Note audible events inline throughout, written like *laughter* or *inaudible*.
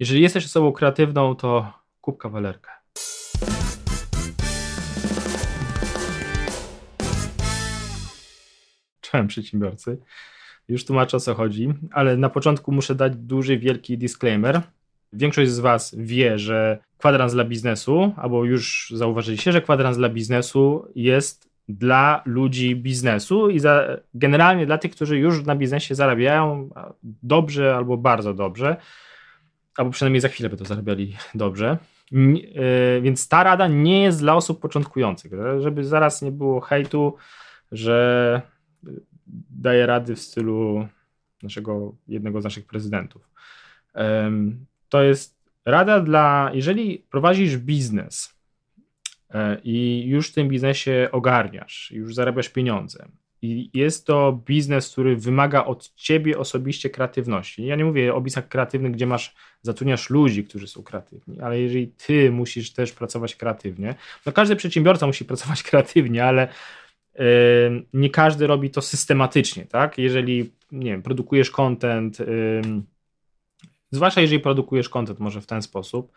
Jeżeli jesteś osobą kreatywną, to kup kawalerkę. Czołem przedsiębiorcy. Już tłumaczę o co chodzi, ale na początku muszę dać duży, wielki disclaimer. Większość z Was wie, że kwadrans dla biznesu, albo już zauważyliście, że kwadrans dla biznesu jest dla ludzi biznesu i za, generalnie dla tych, którzy już na biznesie zarabiają dobrze albo bardzo dobrze, albo przynajmniej za chwilę by to zarabiali dobrze. E, więc ta rada nie jest dla osób początkujących, żeby zaraz nie było hejtu, że daje rady w stylu naszego, jednego z naszych prezydentów. To jest rada dla, jeżeli prowadzisz biznes e, i już w tym biznesie ogarniasz, już zarabiasz pieniądze i jest to biznes, który wymaga od ciebie osobiście kreatywności. Ja nie mówię o biznesach kreatywnych, gdzie masz, zatrudniasz ludzi, którzy są kreatywni, ale jeżeli ty musisz też pracować kreatywnie, no każdy przedsiębiorca musi *laughs* pracować kreatywnie, ale nie każdy robi to systematycznie, tak? Jeżeli, nie wiem, produkujesz content, zwłaszcza jeżeli produkujesz content może w ten sposób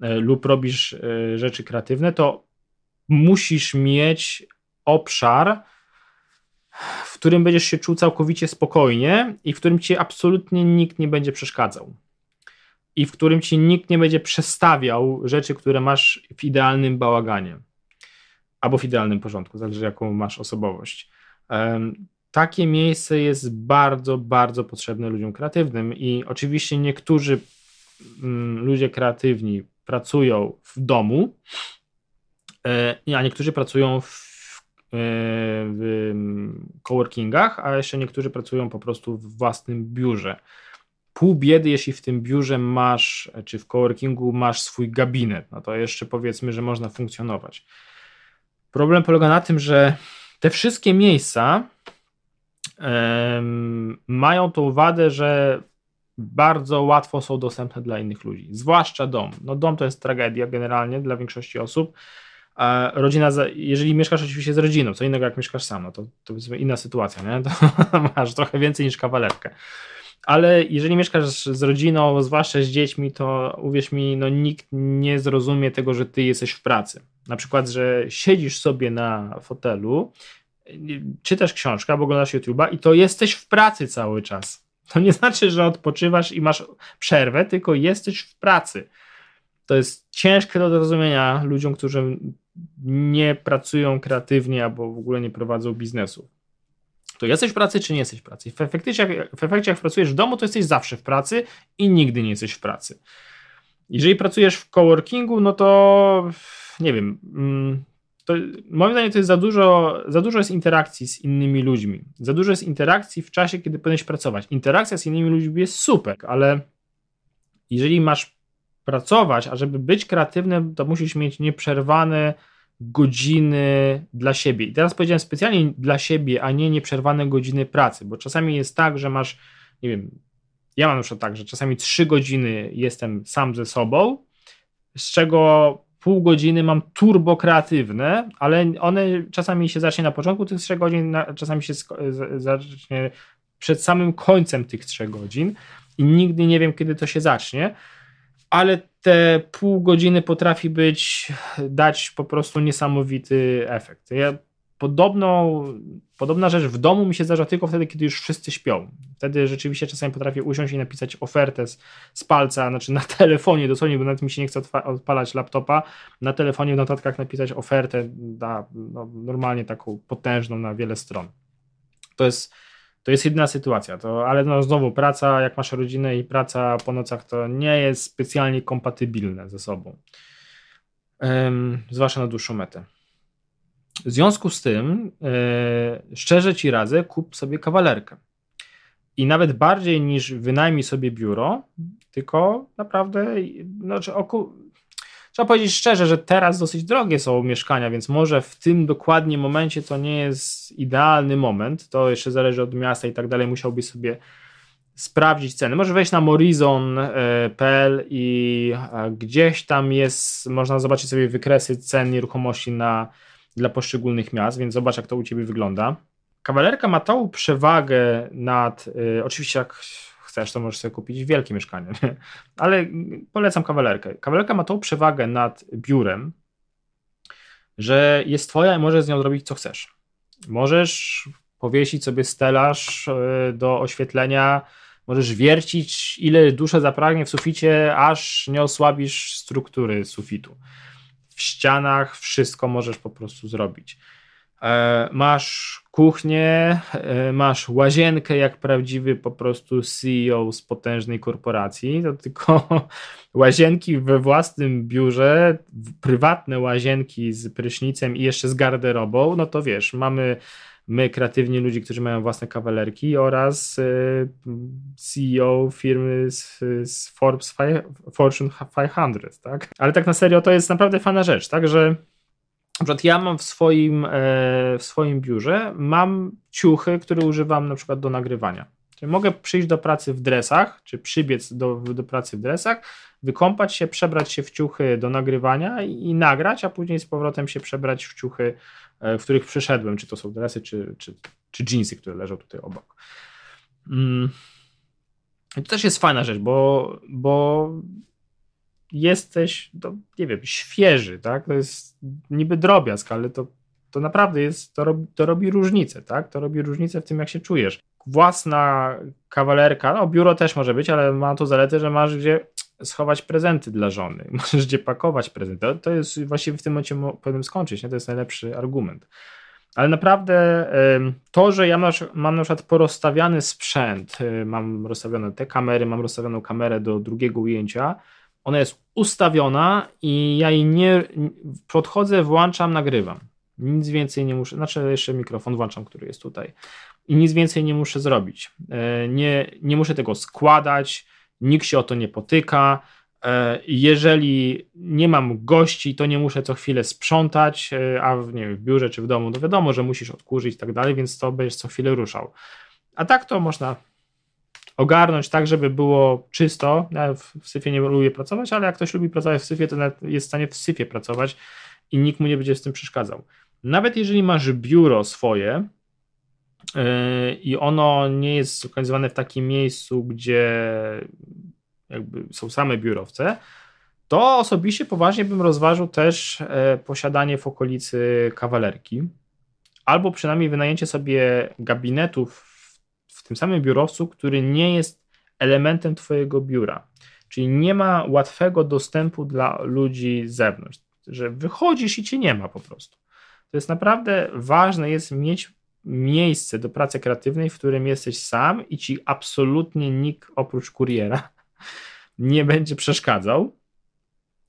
e, lub robisz e, rzeczy kreatywne, to musisz mieć obszar, w którym będziesz się czuł całkowicie spokojnie i w którym ci absolutnie nikt nie będzie przeszkadzał. I w którym ci nikt nie będzie przestawiał rzeczy, które masz w idealnym bałaganie albo w idealnym porządku, zależy jaką masz osobowość. Takie miejsce jest bardzo, bardzo potrzebne ludziom kreatywnym i oczywiście niektórzy mm, ludzie kreatywni pracują w domu, e, a niektórzy pracują w, w mm, coworkingach, a jeszcze niektórzy pracują po prostu w własnym biurze. Pół biedy, jeśli w tym biurze masz, czy w coworkingu masz swój gabinet, no to jeszcze powiedzmy, że można funkcjonować. Problem polega na tym, że te wszystkie miejsca mają tą wadę, że bardzo łatwo są dostępne dla innych ludzi, zwłaszcza dom. No dom to jest tragedia generalnie dla większości osób. A rodzina, jeżeli mieszkasz oczywiście z rodziną, co innego jak mieszkasz sam, no to, to jest inna sytuacja, nie? *laughs* To masz trochę więcej niż kawalerkę ale jeżeli mieszkasz z rodziną, zwłaszcza z dziećmi, to uwierz mi, no nikt nie zrozumie tego, że ty jesteś w pracy. Na przykład, że siedzisz sobie na fotelu, czytasz książkę albo oglądasz YouTube'a i to jesteś w pracy cały czas. To nie znaczy, że odpoczywasz i masz przerwę, tylko jesteś w pracy. To jest ciężkie do zrozumienia ludziom, którzy nie pracują kreatywnie albo w ogóle nie prowadzą biznesu to jesteś w pracy, czy nie jesteś w pracy. W efekcie, jak, w efekcie, jak pracujesz w domu, to jesteś zawsze w pracy i nigdy nie jesteś w pracy. Jeżeli pracujesz w coworkingu, no to nie wiem. Mm, to moim zdaniem to jest za dużo, za dużo jest interakcji z innymi ludźmi. Za dużo jest interakcji w czasie, kiedy powinieneś pracować. Interakcja z innymi ludźmi jest super, ale jeżeli masz pracować, a żeby być kreatywnym, to musisz mieć nieprzerwane godziny dla siebie. I teraz powiedziałem specjalnie dla siebie, a nie nieprzerwane godziny pracy, bo czasami jest tak, że masz, nie wiem, ja mam przykład tak, że czasami trzy godziny jestem sam ze sobą, z czego pół godziny mam turbo kreatywne, ale one czasami się zacznie na początku tych trzech godzin, czasami się zacznie przed samym końcem tych trzech godzin i nigdy nie wiem, kiedy to się zacznie ale te pół godziny potrafi być, dać po prostu niesamowity efekt. Ja podobną, podobna rzecz w domu mi się zdarza tylko wtedy, kiedy już wszyscy śpią. Wtedy rzeczywiście czasami potrafię usiąść i napisać ofertę z, z palca, znaczy na *laughs* telefonie dosłownie, bo nawet mi się nie chce odpalać laptopa, na telefonie w notatkach napisać ofertę na, no, normalnie taką potężną na wiele stron. To jest to jest jedyna sytuacja, to, ale no znowu praca, jak masz rodzinę i praca po nocach, to nie jest specjalnie kompatybilne ze sobą, um, zwłaszcza na dłuższą metę. W związku z tym, yy, szczerze ci radzę, kup sobie kawalerkę. I nawet bardziej niż wynajmij sobie biuro, tylko naprawdę, znaczy oku, Trzeba powiedzieć szczerze, że teraz dosyć drogie są mieszkania, więc może w tym dokładnie momencie to nie jest idealny moment. To jeszcze zależy od miasta i tak dalej. Musiałbyś sobie sprawdzić ceny. Może wejść na morizon.pl i e, gdzieś tam jest, można zobaczyć sobie wykresy cen nieruchomości na, dla poszczególnych miast, więc zobacz jak to u Ciebie wygląda. Kawalerka ma tą przewagę nad, y, oczywiście jak chcesz, to możesz sobie kupić wielkie mieszkanie. Nie? Ale polecam kawalerkę. Kawalerka ma tą przewagę nad biurem, że jest twoja i możesz z nią zrobić co chcesz. Możesz powiesić sobie stelaż e, do oświetlenia, możesz wiercić ile dusza zapragnie w suficie, aż nie osłabisz struktury sufitu. W ścianach wszystko możesz po prostu zrobić. E, masz kuchnię, e, masz łazienkę jak prawdziwy po prostu CEO z potężnej korporacji, to tylko *laughs* łazienki we własnym biurze, prywatne łazienki z prysznicem i jeszcze z garderobą, no to wiesz, mamy my, kreatywni ludzi, którzy mają własne kawalerki oraz e, CEO firmy z, Forbes Fortune 500, tak? Ale tak na serio to jest naprawdę fajna rzecz, tak, że na przykład ja mam w swoim, e, w swoim biurze mam ciuchy, które używam na przykład do nagrywania. Czyli mogę przyjść do pracy w dresach, czy przybiec do, do pracy w dresach, wykąpać się, przebrać się w ciuchy do nagrywania i, i nagrać, a później z powrotem się przebrać w ciuchy, e, w których przyszedłem, czy to są dresy, czy, czy, czy jeansy, które leżą tutaj obok. Mm. I to też jest fajna rzecz, bo, bo jesteś, to, nie wiem, świeży, tak? To jest niby drobiazg, ale to, to naprawdę jest, to robi, to robi różnicę, tak? To robi różnicę w tym, jak się czujesz. Własna kawalerka, no biuro też może być, ale ma to zaletę, że masz gdzie schować prezenty dla żony, *laughs* możesz gdzie pakować prezenty. To, to jest właściwie w tym momencie powinien skończyć, nie? to jest najlepszy argument. Ale naprawdę to, że ja mam na przykład porozstawiany sprzęt, y, mam rozstawione te kamery, mam rozstawioną kamerę do drugiego ujęcia, ona jest ustawiona i ja jej nie podchodzę, włączam, nagrywam. Nic więcej nie muszę, znaczy jeszcze mikrofon włączam, który jest tutaj. I nic więcej nie muszę zrobić. E, nie, nie muszę tego składać, nikt się o to nie potyka. E, jeżeli nie mam gości, to nie muszę co chwilę sprzątać, e, a w, nie wiem, w biurze czy w domu, no wiadomo, że musisz odkurzyć i tak dalej, więc to będziesz co chwilę ruszał. A tak to można ogarnąć tak, żeby było czysto. Ja w syfie nie lubię pracować, ale jak ktoś lubi pracować w syfie, to jest w stanie w syfie pracować i nikt mu nie będzie z tym przeszkadzał. Nawet jeżeli masz biuro swoje yy, i ono nie jest zorganizowane w takim miejscu, gdzie jakby są same biurowce, to osobiście poważnie bym rozważył też e, posiadanie w okolicy kawalerki, albo przynajmniej wynajęcie sobie gabinetów tym samym biurowcu, który nie jest elementem Twojego biura. Czyli nie ma łatwego dostępu dla ludzi z zewnątrz, że wychodzisz i cię nie ma po prostu. To jest naprawdę ważne, jest mieć miejsce do pracy kreatywnej, w którym jesteś sam i ci absolutnie nikt oprócz kuriera *laughs* nie będzie przeszkadzał,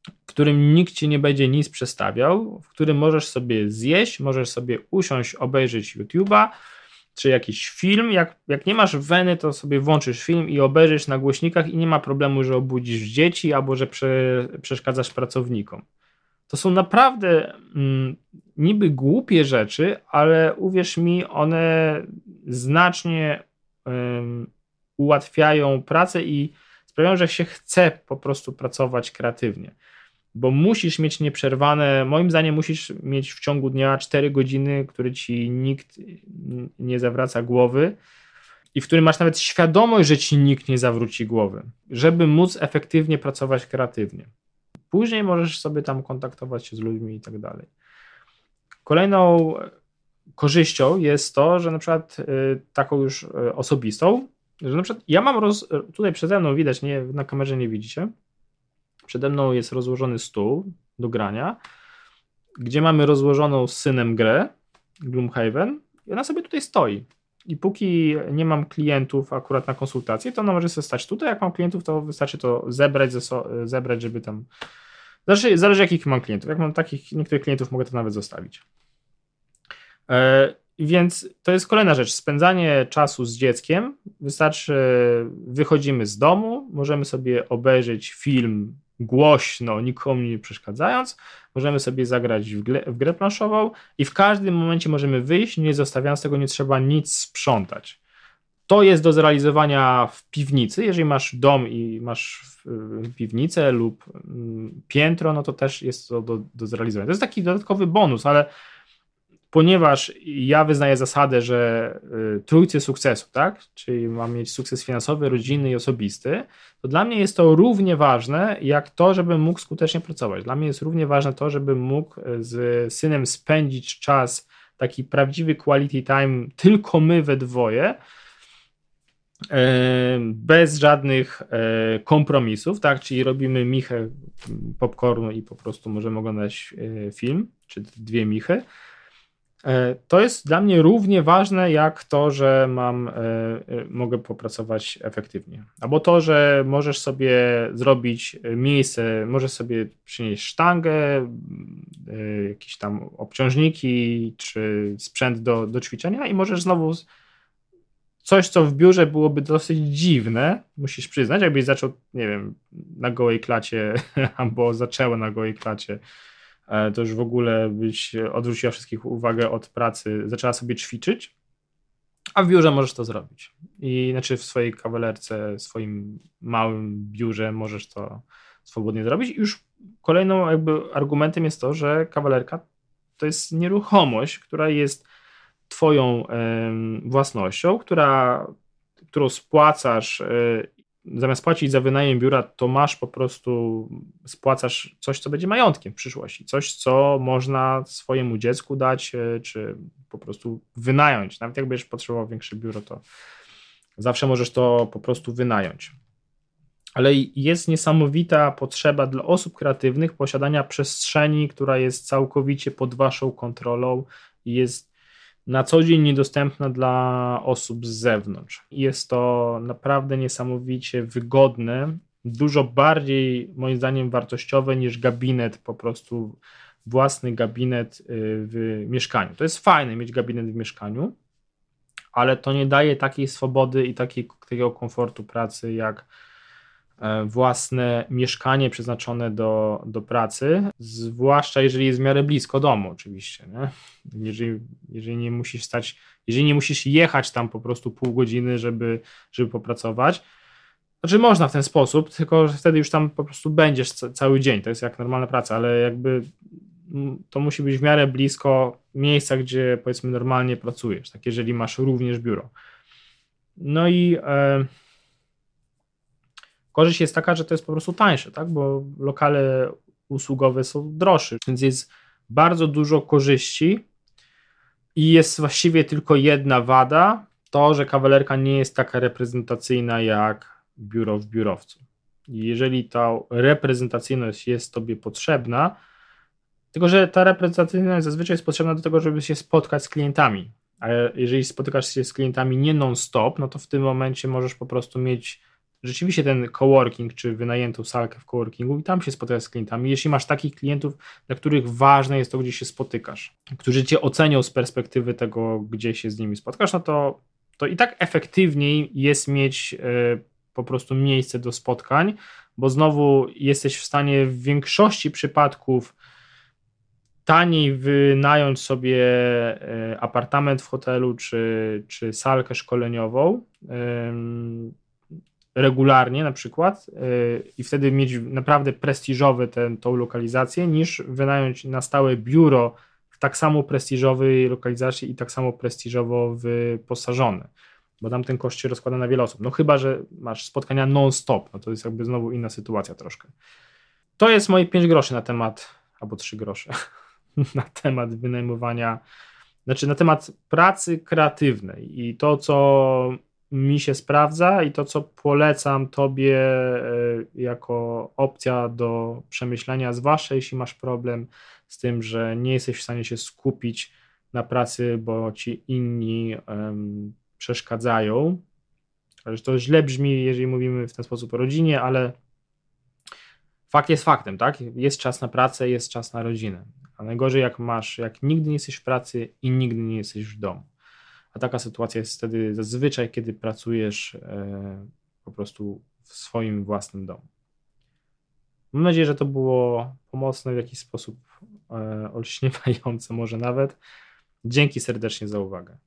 w którym nikt ci nie będzie nic przestawiał, w którym możesz sobie zjeść, możesz sobie usiąść, obejrzeć YouTube'a, czy jakiś film. Jak, jak nie masz weny, to sobie włączysz film i obejrzysz na głośnikach i nie ma problemu, że obudzisz dzieci albo że prze, przeszkadzasz pracownikom. To są naprawdę mm, niby głupie rzeczy, ale uwierz mi, one znacznie ułatwiają pracę i sprawiają, że się chce po prostu pracować kreatywnie bo musisz mieć nieprzerwane, moim zdaniem musisz mieć w ciągu dnia 4 godziny, które ci nikt nie zawraca głowy i w którym masz nawet świadomość, że ci nikt nie zawróci głowy, żeby móc efektywnie pracować kreatywnie. Później możesz sobie tam kontaktować się z ludźmi i tak dalej. Kolejną korzyścią jest to, że na przykład y, taką już y, osobistą, że na przykład ja mam roz, tutaj przede mną widać, nie, na kamerze nie widzicie, Przede mną jest rozłożony stół do grania, gdzie mamy rozłożoną z synem grę Gloomhaven i ona sobie tutaj stoi. I póki nie mam klientów akurat na konsultację, to ona może sobie stać tutaj. Jak mam klientów, to wystarczy to zebrać, zebrać żeby tam. Zależy, zależy jakich mam klientów. Jak mam takich, niektórych klientów mogę to nawet zostawić. E, więc to jest kolejna rzecz. Spędzanie czasu z dzieckiem. Wystarczy, wychodzimy z domu, możemy sobie obejrzeć film głośno, nikomu nie przeszkadzając, możemy sobie zagrać w, grę, w grę planszową i w każdym momencie możemy wyjść, nie zostawiając tego, nie trzeba nic sprzątać. To jest do zrealizowania w piwnicy. Jeżeli masz dom i masz piwnicę lub mm, piętro, no to też jest to do, do zrealizowania. To jest taki dodatkowy bonus, ale ponieważ ja wyznaję zasadę, że y, trójcy sukcesu, tak? Czyli mam mieć sukces finansowy, rodzinny i osobisty, to dla mnie jest to równie ważne, jak to, żebym mógł skutecznie pracować. Dla mnie jest równie ważne to, żebym mógł z synem spędzić czas, taki prawdziwy quality time, tylko my we dwoje, e, bez żadnych kompromisów, tak? Czyli robimy michę popcornu i po prostu możemy oglądać film, czy dwie michy to jest dla mnie równie ważne jak to, że mam, e, e, mogę popracować efektywnie. Albo to, że możesz sobie zrobić miejsce, możesz sobie przynieść sztangę, jakieś tam obciążniki czy sprzęt do, do ćwiczenia i możesz znowu coś, co w biurze byłoby dosyć dziwne, musisz przyznać, jakbyś zaczął, nie wiem, na gołej klacie *laughs* albo zaczęło na gołej klacie E, to już w ogóle byś odwróciła wszystkich uwagę od pracy, zaczęła sobie ćwiczyć, a w biurze możesz to zrobić. I znaczy w swojej kawalerce, swoim małym biurze możesz to swobodnie zrobić. I już kolejną jakby argumentem jest to, że kawalerka to jest nieruchomość, która jest twoją własnością, która, którą spłacasz e, zamiast płacić za wynajem biura, to masz po prostu, spłacasz coś, co będzie majątkiem w przyszłości, coś, co można swojemu dziecku dać, e, czy po prostu wynająć. Nawet jak będziesz potrzebował większe biuro, to zawsze możesz to po prostu wynająć. Ale jest niesamowita potrzeba dla osób kreatywnych posiadania przestrzeni, która jest całkowicie pod waszą kontrolą i jest na co dzień niedostępna dla osób z zewnątrz. Jest to naprawdę niesamowicie wygodne, dużo bardziej moim zdaniem wartościowe niż gabinet, po prostu własny gabinet y, w mieszkaniu. To jest fajne mieć gabinet w mieszkaniu, ale to nie daje takiej swobody i takiego komfortu pracy jak własne mieszkanie przeznaczone do, do pracy, zwłaszcza jeżeli jest w miarę blisko domu, oczywiście. Nie? Jeżeli, jeżeli nie musisz stać, jeżeli nie musisz jechać tam po prostu pół godziny, żeby, żeby popracować. Znaczy można w ten sposób, tylko wtedy już tam po prostu będziesz cały dzień. To jest jak normalna praca, ale jakby to musi być w miarę blisko miejsca, gdzie powiedzmy normalnie pracujesz, tak jeżeli masz również biuro. No i e, Korzyść jest taka, że to jest po prostu tańsze, tak? bo lokale usługowe są droższe, więc jest bardzo dużo korzyści i jest właściwie tylko jedna wada, to, że kawalerka nie jest taka reprezentacyjna jak biuro w biurowcu. Jeżeli ta reprezentacyjność jest Tobie potrzebna, tylko że ta reprezentacyjność zazwyczaj jest potrzebna do tego, żeby się spotkać z klientami. A jeżeli spotykasz się z klientami nie non-stop, no to w tym momencie możesz po prostu mieć rzeczywiście ten coworking, czy wynajętą salkę w coworkingu i tam się spotykasz z klientami. Jeśli masz takich klientów, dla których ważne jest to, gdzie się spotykasz, którzy cię ocenią z perspektywy tego, gdzie się z nimi spotkasz, no to, to i tak efektywniej jest mieć y, po prostu miejsce do spotkań, bo znowu jesteś w stanie w większości przypadków taniej wynająć sobie e, apartament w hotelu czy, czy salkę szkoleniową regularnie na przykład yy, i wtedy mieć naprawdę prestiżowe ten, tą lokalizację, niż wynająć na stałe biuro w tak samo prestiżowej lokalizacji i tak samo prestiżowo wyposażone, bo tam ten koszt się rozkłada na wiele osób. No chyba, że masz spotkania non-stop, no to jest jakby znowu inna sytuacja troszkę. To jest moje 5 groszy na temat, albo 3 grosze, *laughs* na temat wynajmowania, znaczy na temat pracy kreatywnej i to, co mi się sprawdza i to, co polecam Tobie e, jako opcja do przemyślenia, zwłaszcza jeśli masz problem z tym, że nie jesteś w stanie się skupić na pracy, bo ci inni um, przeszkadzają. To źle brzmi, jeżeli mówimy w ten sposób o rodzinie, ale fakt jest faktem, tak? Jest czas na pracę, jest czas na rodzinę. A najgorzej jak masz, jak nigdy nie jesteś w pracy i nigdy nie jesteś w domu a taka sytuacja jest wtedy zazwyczaj, kiedy pracujesz e, po prostu w swoim własnym domu. Mam nadzieję, że to było pomocne w jakiś sposób, e, olśniewające *laughs* może nawet. Dzięki serdecznie za uwagę.